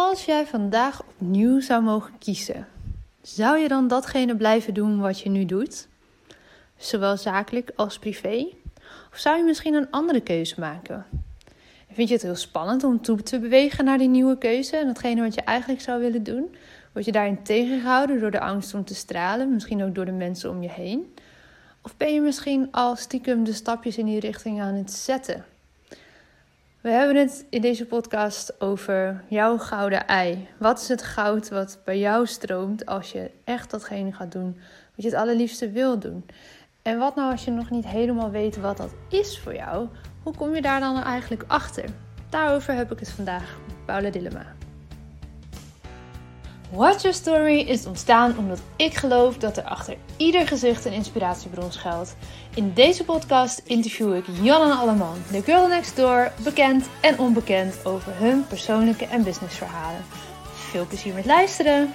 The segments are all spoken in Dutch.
Als jij vandaag opnieuw zou mogen kiezen, zou je dan datgene blijven doen wat je nu doet? Zowel zakelijk als privé? Of zou je misschien een andere keuze maken? Vind je het heel spannend om toe te bewegen naar die nieuwe keuze en datgene wat je eigenlijk zou willen doen? Word je daarin tegengehouden door de angst om te stralen, misschien ook door de mensen om je heen? Of ben je misschien al stiekem de stapjes in die richting aan het zetten? We hebben het in deze podcast over jouw gouden ei. Wat is het goud wat bij jou stroomt als je echt datgene gaat doen wat je het allerliefste wil doen? En wat nou als je nog niet helemaal weet wat dat is voor jou? Hoe kom je daar dan eigenlijk achter? Daarover heb ik het vandaag Paula Dillema. Watch Your Story is ontstaan omdat ik geloof dat er achter ieder gezicht een inspiratiebron schuilt. In deze podcast interview ik Jan en Alleman, de girl next door, bekend en onbekend over hun persoonlijke en businessverhalen. Veel plezier met luisteren!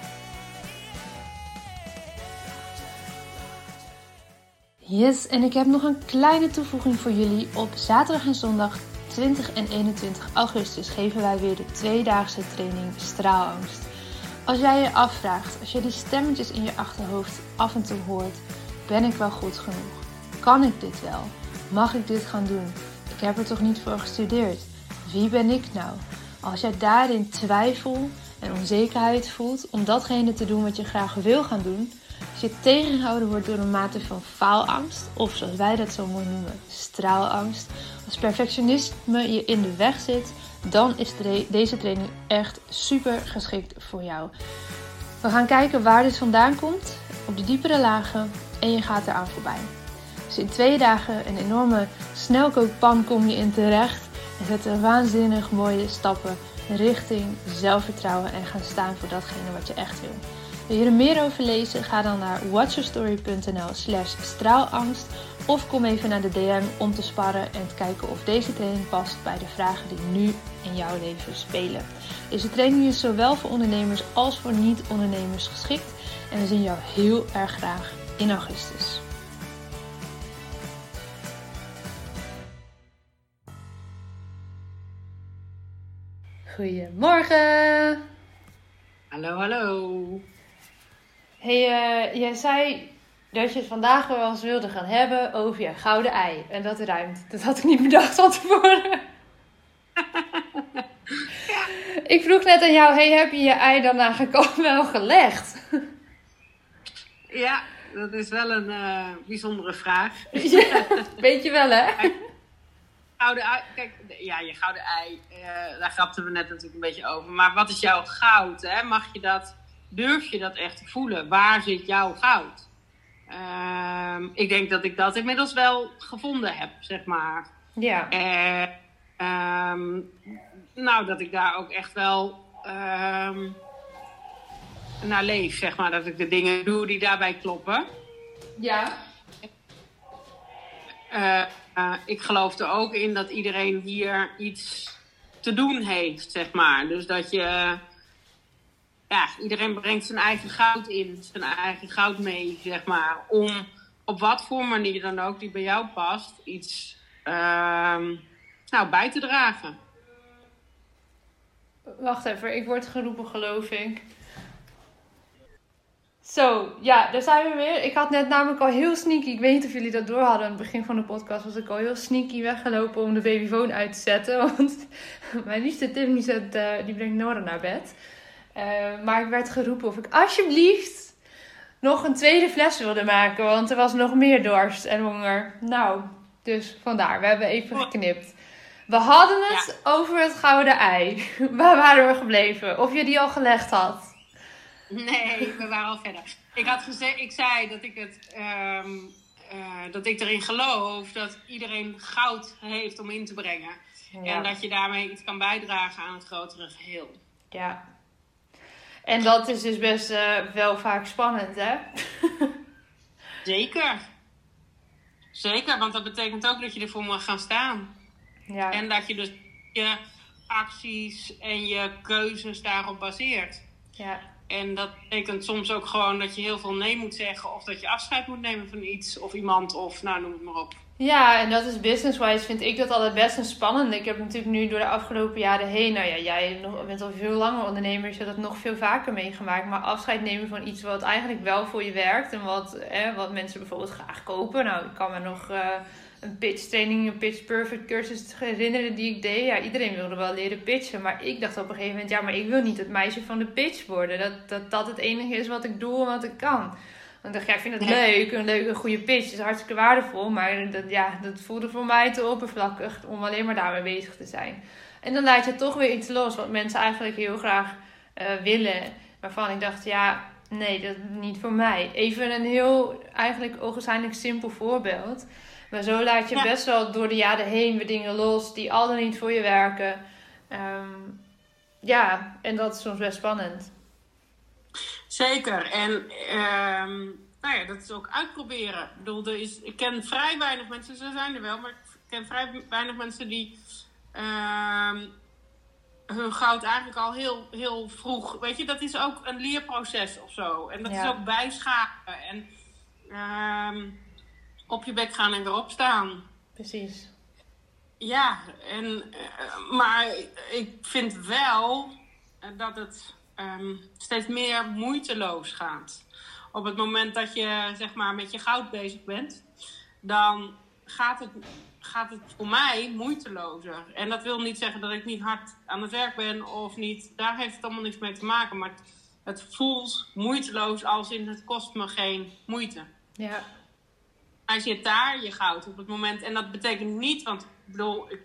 Yes, en ik heb nog een kleine toevoeging voor jullie. Op zaterdag en zondag 20 en 21 augustus geven wij weer de tweedaagse training Straalangst. Als jij je afvraagt, als je die stemmetjes in je achterhoofd af en toe hoort, ben ik wel goed genoeg? Kan ik dit wel? Mag ik dit gaan doen? Ik heb er toch niet voor gestudeerd? Wie ben ik nou? Als jij daarin twijfel en onzekerheid voelt om datgene te doen wat je graag wil gaan doen, als je tegengehouden wordt door een mate van faalangst, of zoals wij dat zo mooi noemen, straalangst, als perfectionisme je in de weg zit, dan is deze training echt super geschikt voor jou. We gaan kijken waar dit vandaan komt, op de diepere lagen en je gaat eraan voorbij. Dus in twee dagen een enorme snelkookpan kom je in terecht en zet waanzinnig mooie stappen richting zelfvertrouwen en gaan staan voor datgene wat je echt wil. Wil je er meer over lezen? Ga dan naar watchyourstory.nl slash straalangst of kom even naar de DM om te sparren en te kijken of deze training past bij de vragen die nu in jouw leven spelen. Deze training is zowel voor ondernemers als voor niet-ondernemers geschikt en we zien jou heel erg graag in augustus. Goedemorgen! Hallo, hallo. Hey, uh, jij zei dat je het vandaag wel eens wilde gaan hebben over je gouden ei. En dat ruimt. Dat had ik niet bedacht van tevoren. Ik vroeg net aan jou, hey, heb je je ei dan eigenlijk wel gelegd? Ja, dat is wel een uh, bijzondere vraag. Ja, weet je wel, hè? Gouden ei, kijk, ja, je gouden ei, uh, daar grapten we net natuurlijk een beetje over. Maar wat is jouw goud? Hè? Mag je dat, durf je dat echt te voelen? Waar zit jouw goud? Uh, ik denk dat ik dat inmiddels wel gevonden heb, zeg maar. Ja. En, uh, nou, dat ik daar ook echt wel ehm, naar leef, zeg maar. Dat ik de dingen doe die daarbij kloppen. Ja. Uh, ik geloof er ook in dat iedereen hier iets te doen heeft, zeg maar. Dus dat je... Ja, iedereen brengt zijn eigen goud in, zijn eigen goud mee, zeg maar. Om op wat voor manier dan ook die bij jou past, iets ehm, nou, bij te dragen. Wacht even, ik word geroepen, geloof ik. Zo, ja, daar zijn we weer. Ik had net namelijk al heel sneaky, ik weet niet of jullie dat door hadden aan het begin van de podcast, was ik al heel sneaky weggelopen om de babyfoon uit te zetten. Want mijn liefste Tim die, zet, uh, die brengt Nora naar bed. Uh, maar ik werd geroepen of ik alsjeblieft nog een tweede fles wilde maken, want er was nog meer dorst en honger. Nou, dus vandaar, we hebben even geknipt. We hadden het ja. over het gouden ei. Waar waren we gebleven? Of je die al gelegd had? Nee, we waren al verder. Ik, had gezegd, ik zei dat ik, het, um, uh, dat ik erin geloof dat iedereen goud heeft om in te brengen. Ja. En dat je daarmee iets kan bijdragen aan het grotere geheel. Ja. En dat is dus best uh, wel vaak spannend, hè? Zeker. Zeker, want dat betekent ook dat je ervoor moet gaan staan. Ja. En dat je dus je acties en je keuzes daarop baseert. Ja. En dat betekent soms ook gewoon dat je heel veel nee moet zeggen. Of dat je afscheid moet nemen van iets of iemand. Of nou, noem het maar op. Ja, en dat is business-wise vind ik dat altijd best een spannende. Ik heb natuurlijk nu door de afgelopen jaren heen, nou ja, jij bent al veel langer ondernemer, dus je hebt dat nog veel vaker meegemaakt. Maar afscheid nemen van iets wat eigenlijk wel voor je werkt en wat, eh, wat mensen bijvoorbeeld graag kopen. Nou, ik kan me nog uh, een pitch training, een pitch perfect cursus herinneren die ik deed. Ja, iedereen wilde wel leren pitchen, maar ik dacht op een gegeven moment, ja, maar ik wil niet het meisje van de pitch worden. Dat dat, dat het enige is wat ik doe en wat ik kan. Dan dacht ik, ja, ik vind het leuk, een leuke, goede pitch, is hartstikke waardevol. Maar dat, ja, dat voelde voor mij te oppervlakkig om alleen maar daarmee bezig te zijn. En dan laat je toch weer iets los wat mensen eigenlijk heel graag uh, willen. Waarvan ik dacht, ja, nee, dat niet voor mij. Even een heel, eigenlijk ogenschijnlijk simpel voorbeeld. Maar zo laat je best wel door de jaren heen weer dingen los die al dan niet voor je werken. Um, ja, en dat is soms best spannend. Zeker. En ehm, nou ja, dat is ook uitproberen. Ik bedoel, er is, ik ken vrij weinig mensen, ze zijn er wel, maar ik ken vrij weinig mensen die ehm, hun goud eigenlijk al heel, heel vroeg. Weet je, dat is ook een leerproces of zo. En dat is ook bijschaven en ehm, op je bek gaan en weer opstaan. Precies. Ja, en, uh, maar ik vind wel dat het um, steeds meer moeiteloos gaat. Op het moment dat je zeg maar met je goud bezig bent, dan gaat het, gaat het voor mij moeitelozer. En dat wil niet zeggen dat ik niet hard aan het werk ben of niet. Daar heeft het allemaal niks mee te maken. Maar het, het voelt moeiteloos als in het kost me geen moeite. Ja. Hij zit daar, je goud op het moment. En dat betekent niet, want ik bedoel, ik,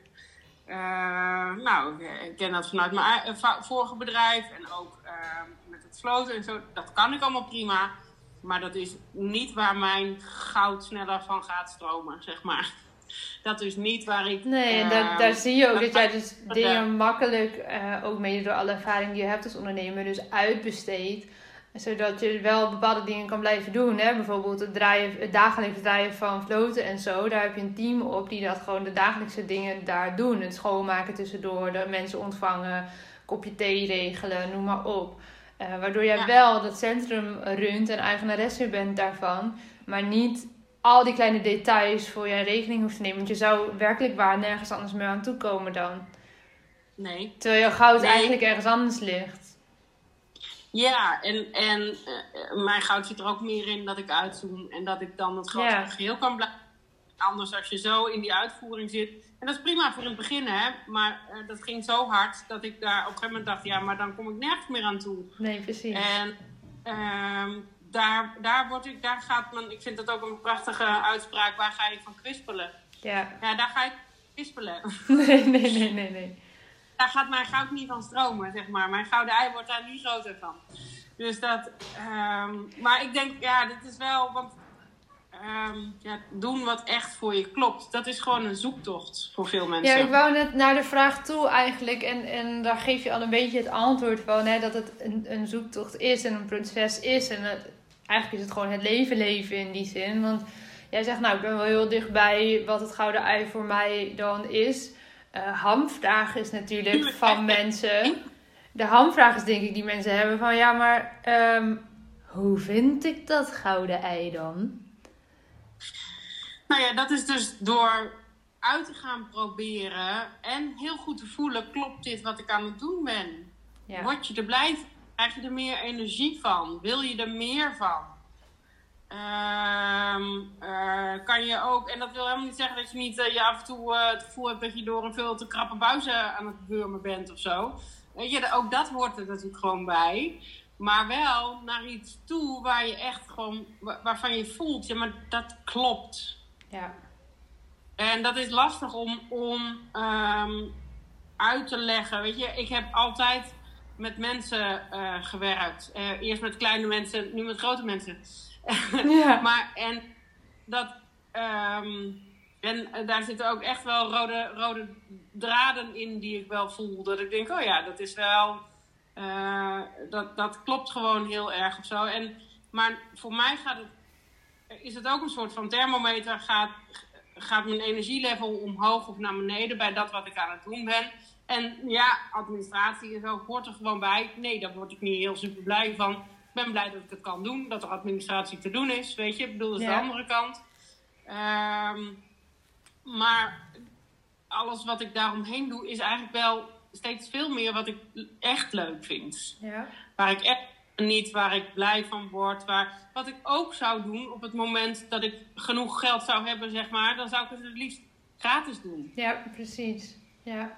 uh, nou, ik ken dat vanuit mijn eh, vorige bedrijf en ook uh, met het floten en zo. Dat kan ik allemaal prima. Maar dat is niet waar mijn goud sneller van gaat stromen, zeg maar. Dat is niet waar ik. Nee, en daar, daar zie je ook dat jij dus dingen makkelijk, ook mede door alle ervaring die je hebt als ondernemer, dus uitbesteedt zodat je wel bepaalde dingen kan blijven doen. Hè? Bijvoorbeeld het, draaien, het dagelijks draaien van floten en zo. Daar heb je een team op die dat gewoon de dagelijkse dingen daar doen. Het schoonmaken tussendoor, de mensen ontvangen, kopje thee regelen, noem maar op. Uh, waardoor jij wel dat centrum runt en eigenaresse bent daarvan. Maar niet al die kleine details voor je rekening hoeft te nemen. Want je zou werkelijk waar nergens anders meer aan toekomen dan. Nee. Terwijl je goud eigenlijk ergens anders ligt. Ja, en, en uh, mijn goud zit er ook meer in dat ik uitzoom en dat ik dan het grote geheel kan blijven. Anders als je zo in die uitvoering zit. En dat is prima voor in het begin, hè. Maar uh, dat ging zo hard dat ik daar op een gegeven moment dacht... ja, maar dan kom ik nergens meer aan toe. Nee, precies. En uh, daar, daar, word ik, daar gaat men... Ik vind dat ook een prachtige uitspraak. Waar ga je van kwispelen? Ja. Ja, daar ga ik kwispelen. Nee, nee, nee, nee, nee daar gaat mijn goud niet van stromen, zeg maar. Mijn gouden ei wordt daar niet groter van. Dus dat, um, maar ik denk, ja, dit is wel, want um, ja, doen wat echt voor je klopt. Dat is gewoon een zoektocht voor veel mensen. Ja, ik wou net naar de vraag toe eigenlijk. En, en daar geef je al een beetje het antwoord van. Hè, dat het een, een zoektocht is en een proces is. En eigenlijk is het gewoon het leven leven in die zin. Want jij zegt, nou, ik ben wel heel dichtbij wat het gouden ei voor mij dan is uh, hamvraag is natuurlijk van mensen. De hamvraag is denk ik die mensen hebben van ja, maar um, hoe vind ik dat gouden ei dan? Nou ja, dat is dus door uit te gaan proberen en heel goed te voelen: klopt dit wat ik aan het doen ben? Ja. Word je er blij van? Krijg je er meer energie van? Wil je er meer van? Um, kan je ook, en dat wil helemaal niet zeggen dat je niet uh, je af en toe uh, het gevoel hebt dat je door een veel te krappe buizen aan het burmen bent of zo. Weet je, ook dat hoort er natuurlijk gewoon bij. Maar wel naar iets toe waar je echt gewoon, waarvan je voelt, ja, maar dat klopt. Ja. En dat is lastig om, om um, uit te leggen. Weet je, ik heb altijd met mensen gewerkt. eerst met kleine mensen, nu met grote mensen. Ja. maar en dat. Um, en daar zitten ook echt wel rode, rode draden in die ik wel voel. Dat ik denk, oh ja, dat is wel. Uh, dat, dat klopt gewoon heel erg of zo. En, maar voor mij gaat is het ook een soort van thermometer. Gaat, gaat mijn energielevel omhoog of naar beneden bij dat wat ik aan het doen ben. En ja, administratie en zo hoort er gewoon bij. Nee, daar word ik niet heel super blij van ben blij dat ik het kan doen, dat er administratie te doen is, weet je. Ik bedoel, dat is de andere kant. Um, maar alles wat ik daaromheen doe, is eigenlijk wel steeds veel meer wat ik echt leuk vind. Ja. Waar ik echt niet, waar ik blij van word. Waar, wat ik ook zou doen op het moment dat ik genoeg geld zou hebben, zeg maar, dan zou ik het het liefst gratis doen. Ja, precies. Ja.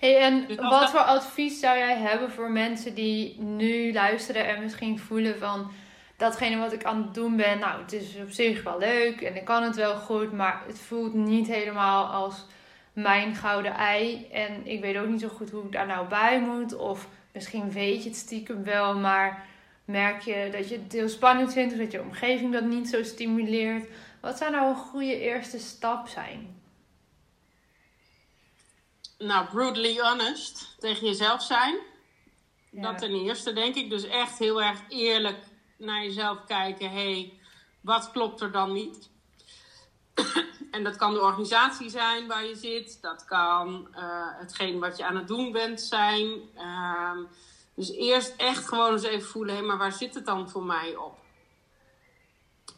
Hey, en Dus wat dat- voor advies zou jij hebben voor mensen die nu luisteren en misschien voelen van datgene wat ik aan het doen ben, nou, het is op zich wel leuk en ik kan het wel goed, maar het voelt niet helemaal als mijn gouden ei en ik weet ook niet zo goed hoe ik daar nou bij moet of misschien weet je het stiekem wel, maar merk je dat je het heel spannend vindt of dat je omgeving dat niet zo stimuleert. Wat zou nou een goede eerste stap zijn? Nou, brutally honest tegen jezelf zijn. Ja. Dat ten eerste, denk ik. Dus echt heel erg eerlijk naar jezelf kijken. Hé, hey, wat klopt er dan niet? en dat kan de organisatie zijn waar je zit. Dat kan eh, hetgeen wat je aan het doen bent zijn. Ehm, dus eerst echt gewoon eens even voelen. Hé, maar waar zit het dan voor mij op?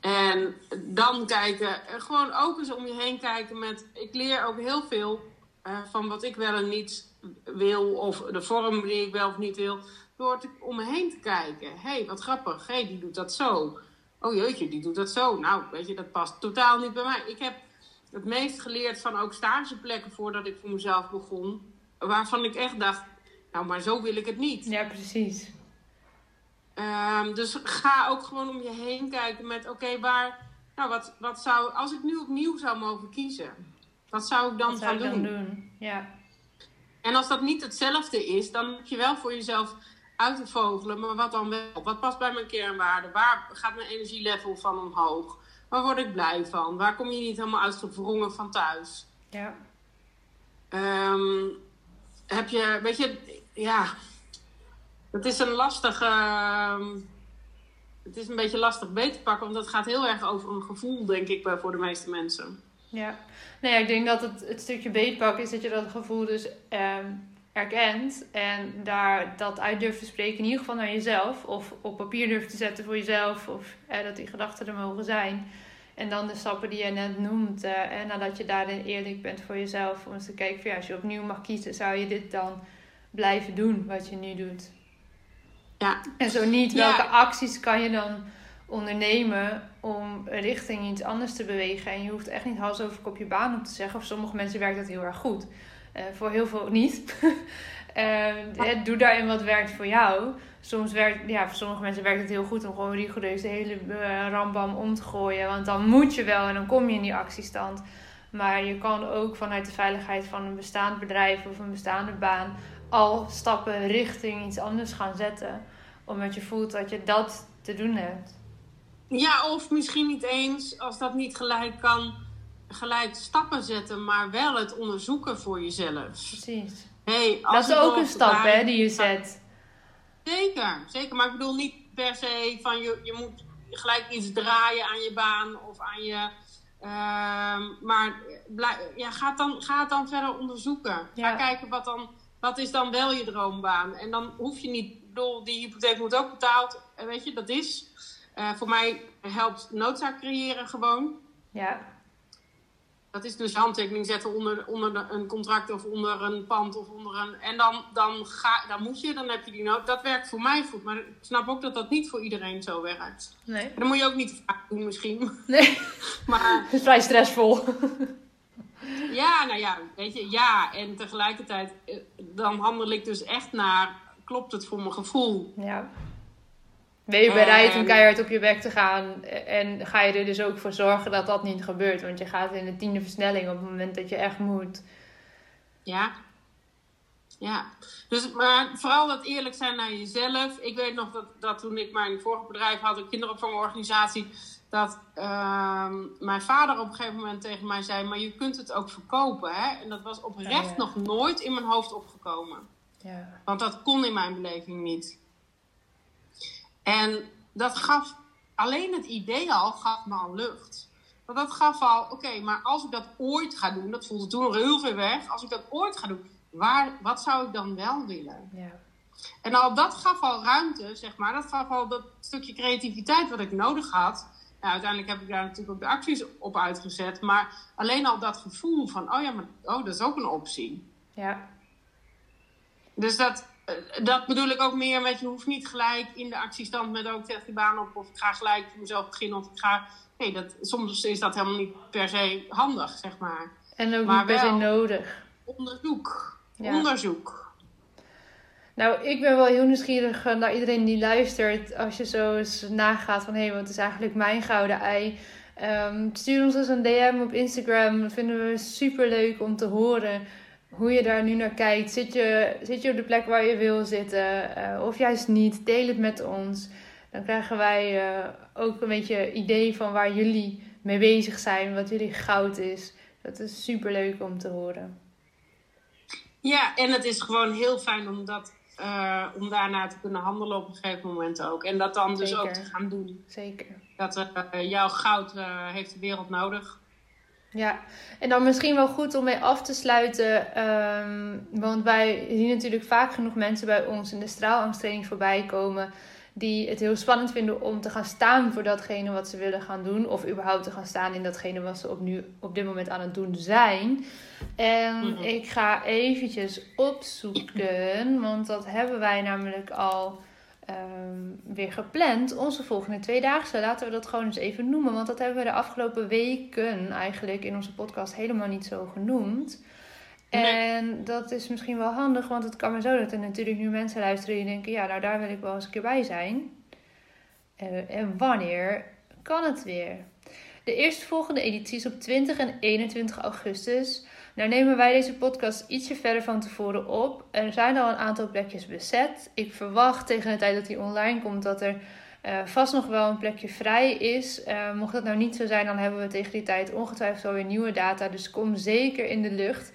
En dan kijken, eh, gewoon ook eens om je heen kijken met... Ik leer ook heel veel eh, van wat ik wel en niet wil. Of de vorm die ik wel of niet wil. Door te, om me heen te kijken. Hé, hey, wat grappig. Hé, hey, die doet dat zo. Oh jeetje, die doet dat zo. Nou, weet je, dat past totaal niet bij mij. Ik heb het meest geleerd van ook stageplekken voordat ik voor mezelf begon. Waarvan ik echt dacht, nou, maar zo wil ik het niet. Ja, precies. Ehm, dus ga ook gewoon om je heen kijken met, oké, waar, nou, wat, wat zou, als ik nu opnieuw zou mogen kiezen, wat zou ik dan zou gaan ik doen? dan doen? Ja. En als dat niet hetzelfde is, dan heb je wel voor jezelf uit te vogelen, maar wat dan wel? Wat past bij mijn kernwaarden? Waar gaat mijn energielevel van omhoog? Waar word ik blij van? Waar kom je niet helemaal uitgewrongen van thuis? Ja. Ehm, heb je, weet je, ja, het is een lastige, ehm, het is een beetje lastig beet te pakken, want het gaat heel erg over een gevoel, denk ik, bij- voor de meeste mensen. Ja. Nou ja, ik denk dat het, het stukje beetpakken is dat je dat gevoel dus ehm, erkent. En daar dat uit durft te spreken, in ieder geval naar jezelf. Of op papier durft te zetten voor jezelf. Of eh, dat die gedachten er mogen zijn. En dan de stappen die je net noemt. eh, en nadat je daarin eerlijk bent voor jezelf. Om eens te kijken, van, ja, als je opnieuw mag kiezen, zou je dit dan blijven doen wat je nu doet? Ja, En zo niet, Ja. welke acties kan je dan ondernemen om richting iets anders te bewegen? En je hoeft echt niet hals over kop je baan op te zeggen. Voor sommige mensen werkt dat heel erg goed. Eh, voor heel veel niet. Eh, eh, doe daarin wat werkt voor jou. Soms werkt, ja, voor sommige mensen werkt het heel goed om gewoon rigoureus de hele eh, rambam om te gooien. Want dan moet je wel en dan kom je in die actiestand. Maar je kan ook vanuit de veiligheid van een bestaand bedrijf of een bestaande baan al stappen richting iets anders gaan zetten. Omdat je voelt dat je dat te doen hebt. Ja, of misschien niet eens, als dat niet gelijk kan, gelijk stappen zetten, maar wel het onderzoeken voor jezelf. Precies. Hey, Dat is ook een stap hè, die je zet. Zeker, zeker. Maar ik bedoel niet per se van je, je moet gelijk iets draaien aan je baan of aan je. ehm, maar ja, ga, het dan, ga het dan verder onderzoeken. Ga Ja. kijken wat, dan, wat is dan wel je droombaan. En dan hoef je niet, bedoel, die hypotheek moet ook betaald. En weet je, dat is. Eh, voor mij helpt noodzaak creëren gewoon. Ja, Dat is dus handtekening zetten onder, onder de- een contract of onder een pand of onder een. En dan, dan, ga, dan moet je, dan heb je die nood. Dat werkt voor mij goed. Maar ik snap ook dat dat niet voor iedereen zo werkt. nee. En dan moet je ook niet vaak doen, misschien. Nee, Maar het is vrij stressvol. ja, nou ja, weet je, ja. En tegelijkertijd, eh, dan handel ik dus echt naar. Klopt het voor mijn gevoel? Ja. Ben je bereid om Ehm. keihard op je bek te gaan? En ga je er dus ook voor zorgen dat dat niet gebeurt? Want je gaat in de tiende versnelling op het moment dat je echt moet. Ja. Ja. Dus, maar vooral dat eerlijk zijn naar jezelf. Ik weet nog dat, dat toen ik mijn vorige bedrijf had, een kinderopvangorganisatie, dat ehm, mijn vader op een gegeven moment tegen mij zei: Maar je kunt het ook verkopen. Hè? En dat was oprecht Oh ja. nog nooit in mijn hoofd opgekomen. Ja. Want dat kon in mijn beleving niet. En dat gaf, alleen het idee al, gaf me al lucht. Want dat gaf al, oké, maar als ik dat ooit ga doen, dat voelde toen nog heel ver weg. Als ik dat ooit ga doen, waar, wat zou ik dan wel willen? Ja. En al dat gaf al ruimte, zeg maar. Dat gaf al dat stukje creativiteit wat ik nodig had. Nou, uiteindelijk heb ik daar natuurlijk ook de acties op uitgezet. Maar alleen al dat gevoel van, oh ja, maar oh, dat is ook een optie. Ja. Dus dat, dat bedoel ik ook meer met, je hoeft niet gelijk in de actiestand met ook tegen die baan op. Of ik ga gelijk voor mezelf beginnen. Of ik ga, nee, dat, soms is dat helemaal niet per se handig, zeg maar. En ook Maar niet per se nodig. Onderzoek. Ja. Onderzoek. Nou, ik ben wel heel nieuwsgierig eh, naar iedereen die luistert. Als je zo eens nagaat van... Hé, hey, wat is eigenlijk mijn gouden ei? Ehm, stuur ons eens een DM op Instagram. Dat vinden we super leuk om te horen. Hoe je daar nu naar kijkt. Zit je, zit je op de plek waar je wil zitten? Eh, of juist niet? Deel het met ons. Dan krijgen wij eh, ook een beetje idee van waar jullie mee bezig zijn. Wat jullie goud is. Dat is super leuk om te horen. Ja, en het is gewoon heel fijn om, dat, eh, om daarna te kunnen handelen op een gegeven moment ook. En dat dan dus ook te gaan doen. Zeker. Dat jouw goud heeft de wereld nodig. Ja, en dan misschien wel goed om mee af te sluiten. ehm, want wij zien natuurlijk vaak genoeg mensen bij ons in de straalangsttraining voorbij komen. Die het heel spannend vinden om te gaan staan voor datgene wat ze willen gaan doen. Of überhaupt te gaan staan in datgene wat ze op, nu, op dit moment aan het doen zijn. En Mhm. ik ga eventjes opzoeken. Want dat hebben wij namelijk al ehm, weer gepland. Onze volgende tweedaagse. Laten we dat gewoon eens even noemen. Want dat hebben we de afgelopen weken eigenlijk in onze podcast helemaal niet zo genoemd. Nee. En dat is misschien wel handig, want het kan maar zo dat er natuurlijk nu mensen luisteren die denken: ja, nou daar wil ik wel eens een keer bij zijn. Eh, en wanneer kan het weer? De eerstvolgende editie is op 20 en 21 augustus. Nou nemen wij deze podcast ietsje verder van tevoren op. Er zijn al een aantal plekjes bezet. Ik verwacht tegen de tijd dat hij online komt dat er eh, vast nog wel een plekje vrij is. Eh, mocht dat nou niet zo zijn, dan hebben we tegen die tijd ongetwijfeld alweer nieuwe data. Dus kom zeker in de lucht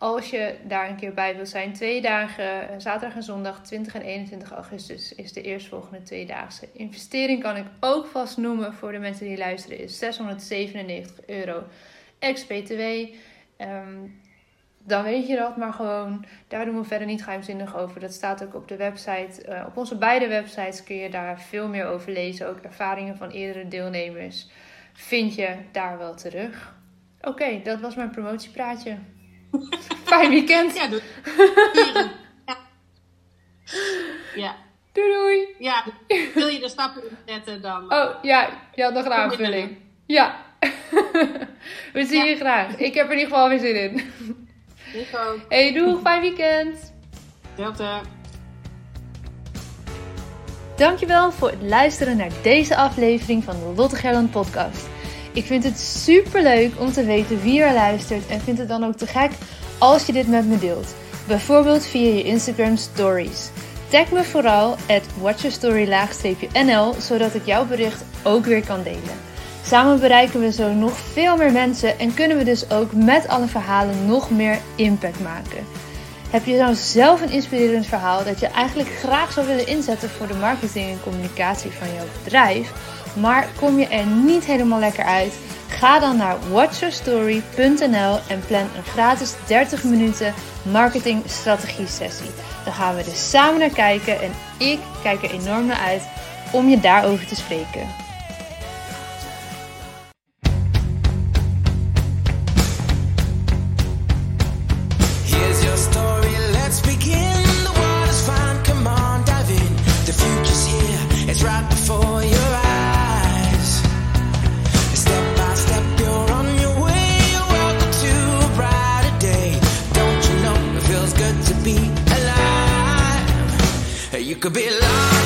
als je daar een keer bij wilt zijn. Twee dagen, eh, zaterdag en zondag, 20 en 21 augustus is de eerstvolgende tweedaagse. Investering kan ik ook vast noemen voor de mensen die luisteren, is 697 euro ex-BTW. Ehm, dan weet je dat, maar gewoon, daar doen we verder niet geheimzinnig over. Dat staat ook op de website. Eh, op onze beide websites kun je daar veel meer over lezen. Ook ervaringen van eerdere deelnemers vind je daar wel terug. Oké, dat was mijn promotiepraatje. Fijn weekend. Ja, doe. ja. ja. Doei doei. Ja, wil je de stappen inzetten dan? Oh ja, je had nog een aanvulling. Ja. We zien Ja. je graag. Ik heb er in ieder geval weer zin in. Ik ook. Hey, doeg. Fijn weekend. Delte. Dankjewel voor het luisteren naar deze aflevering van de Lotte Gerland podcast. Ik vind het super leuk om te weten wie er luistert en vind het dan ook te gek als je dit met me deelt. Bijvoorbeeld via je Instagram stories. Tag me vooral at watchyourstory-nl zodat ik jouw bericht ook weer kan delen. Samen bereiken we zo nog veel meer mensen en kunnen we dus ook met alle verhalen nog meer impact maken. Heb je nou zelf een inspirerend verhaal dat je eigenlijk graag zou willen inzetten voor de marketing en communicatie van jouw bedrijf, maar kom je er niet helemaal lekker uit? Ga dan naar watchyourstory.nl en plan een gratis 30 minuten marketing strategie sessie. Dan gaan we er samen naar kijken en ik kijk er enorm naar uit om je daarover te spreken. Could be larger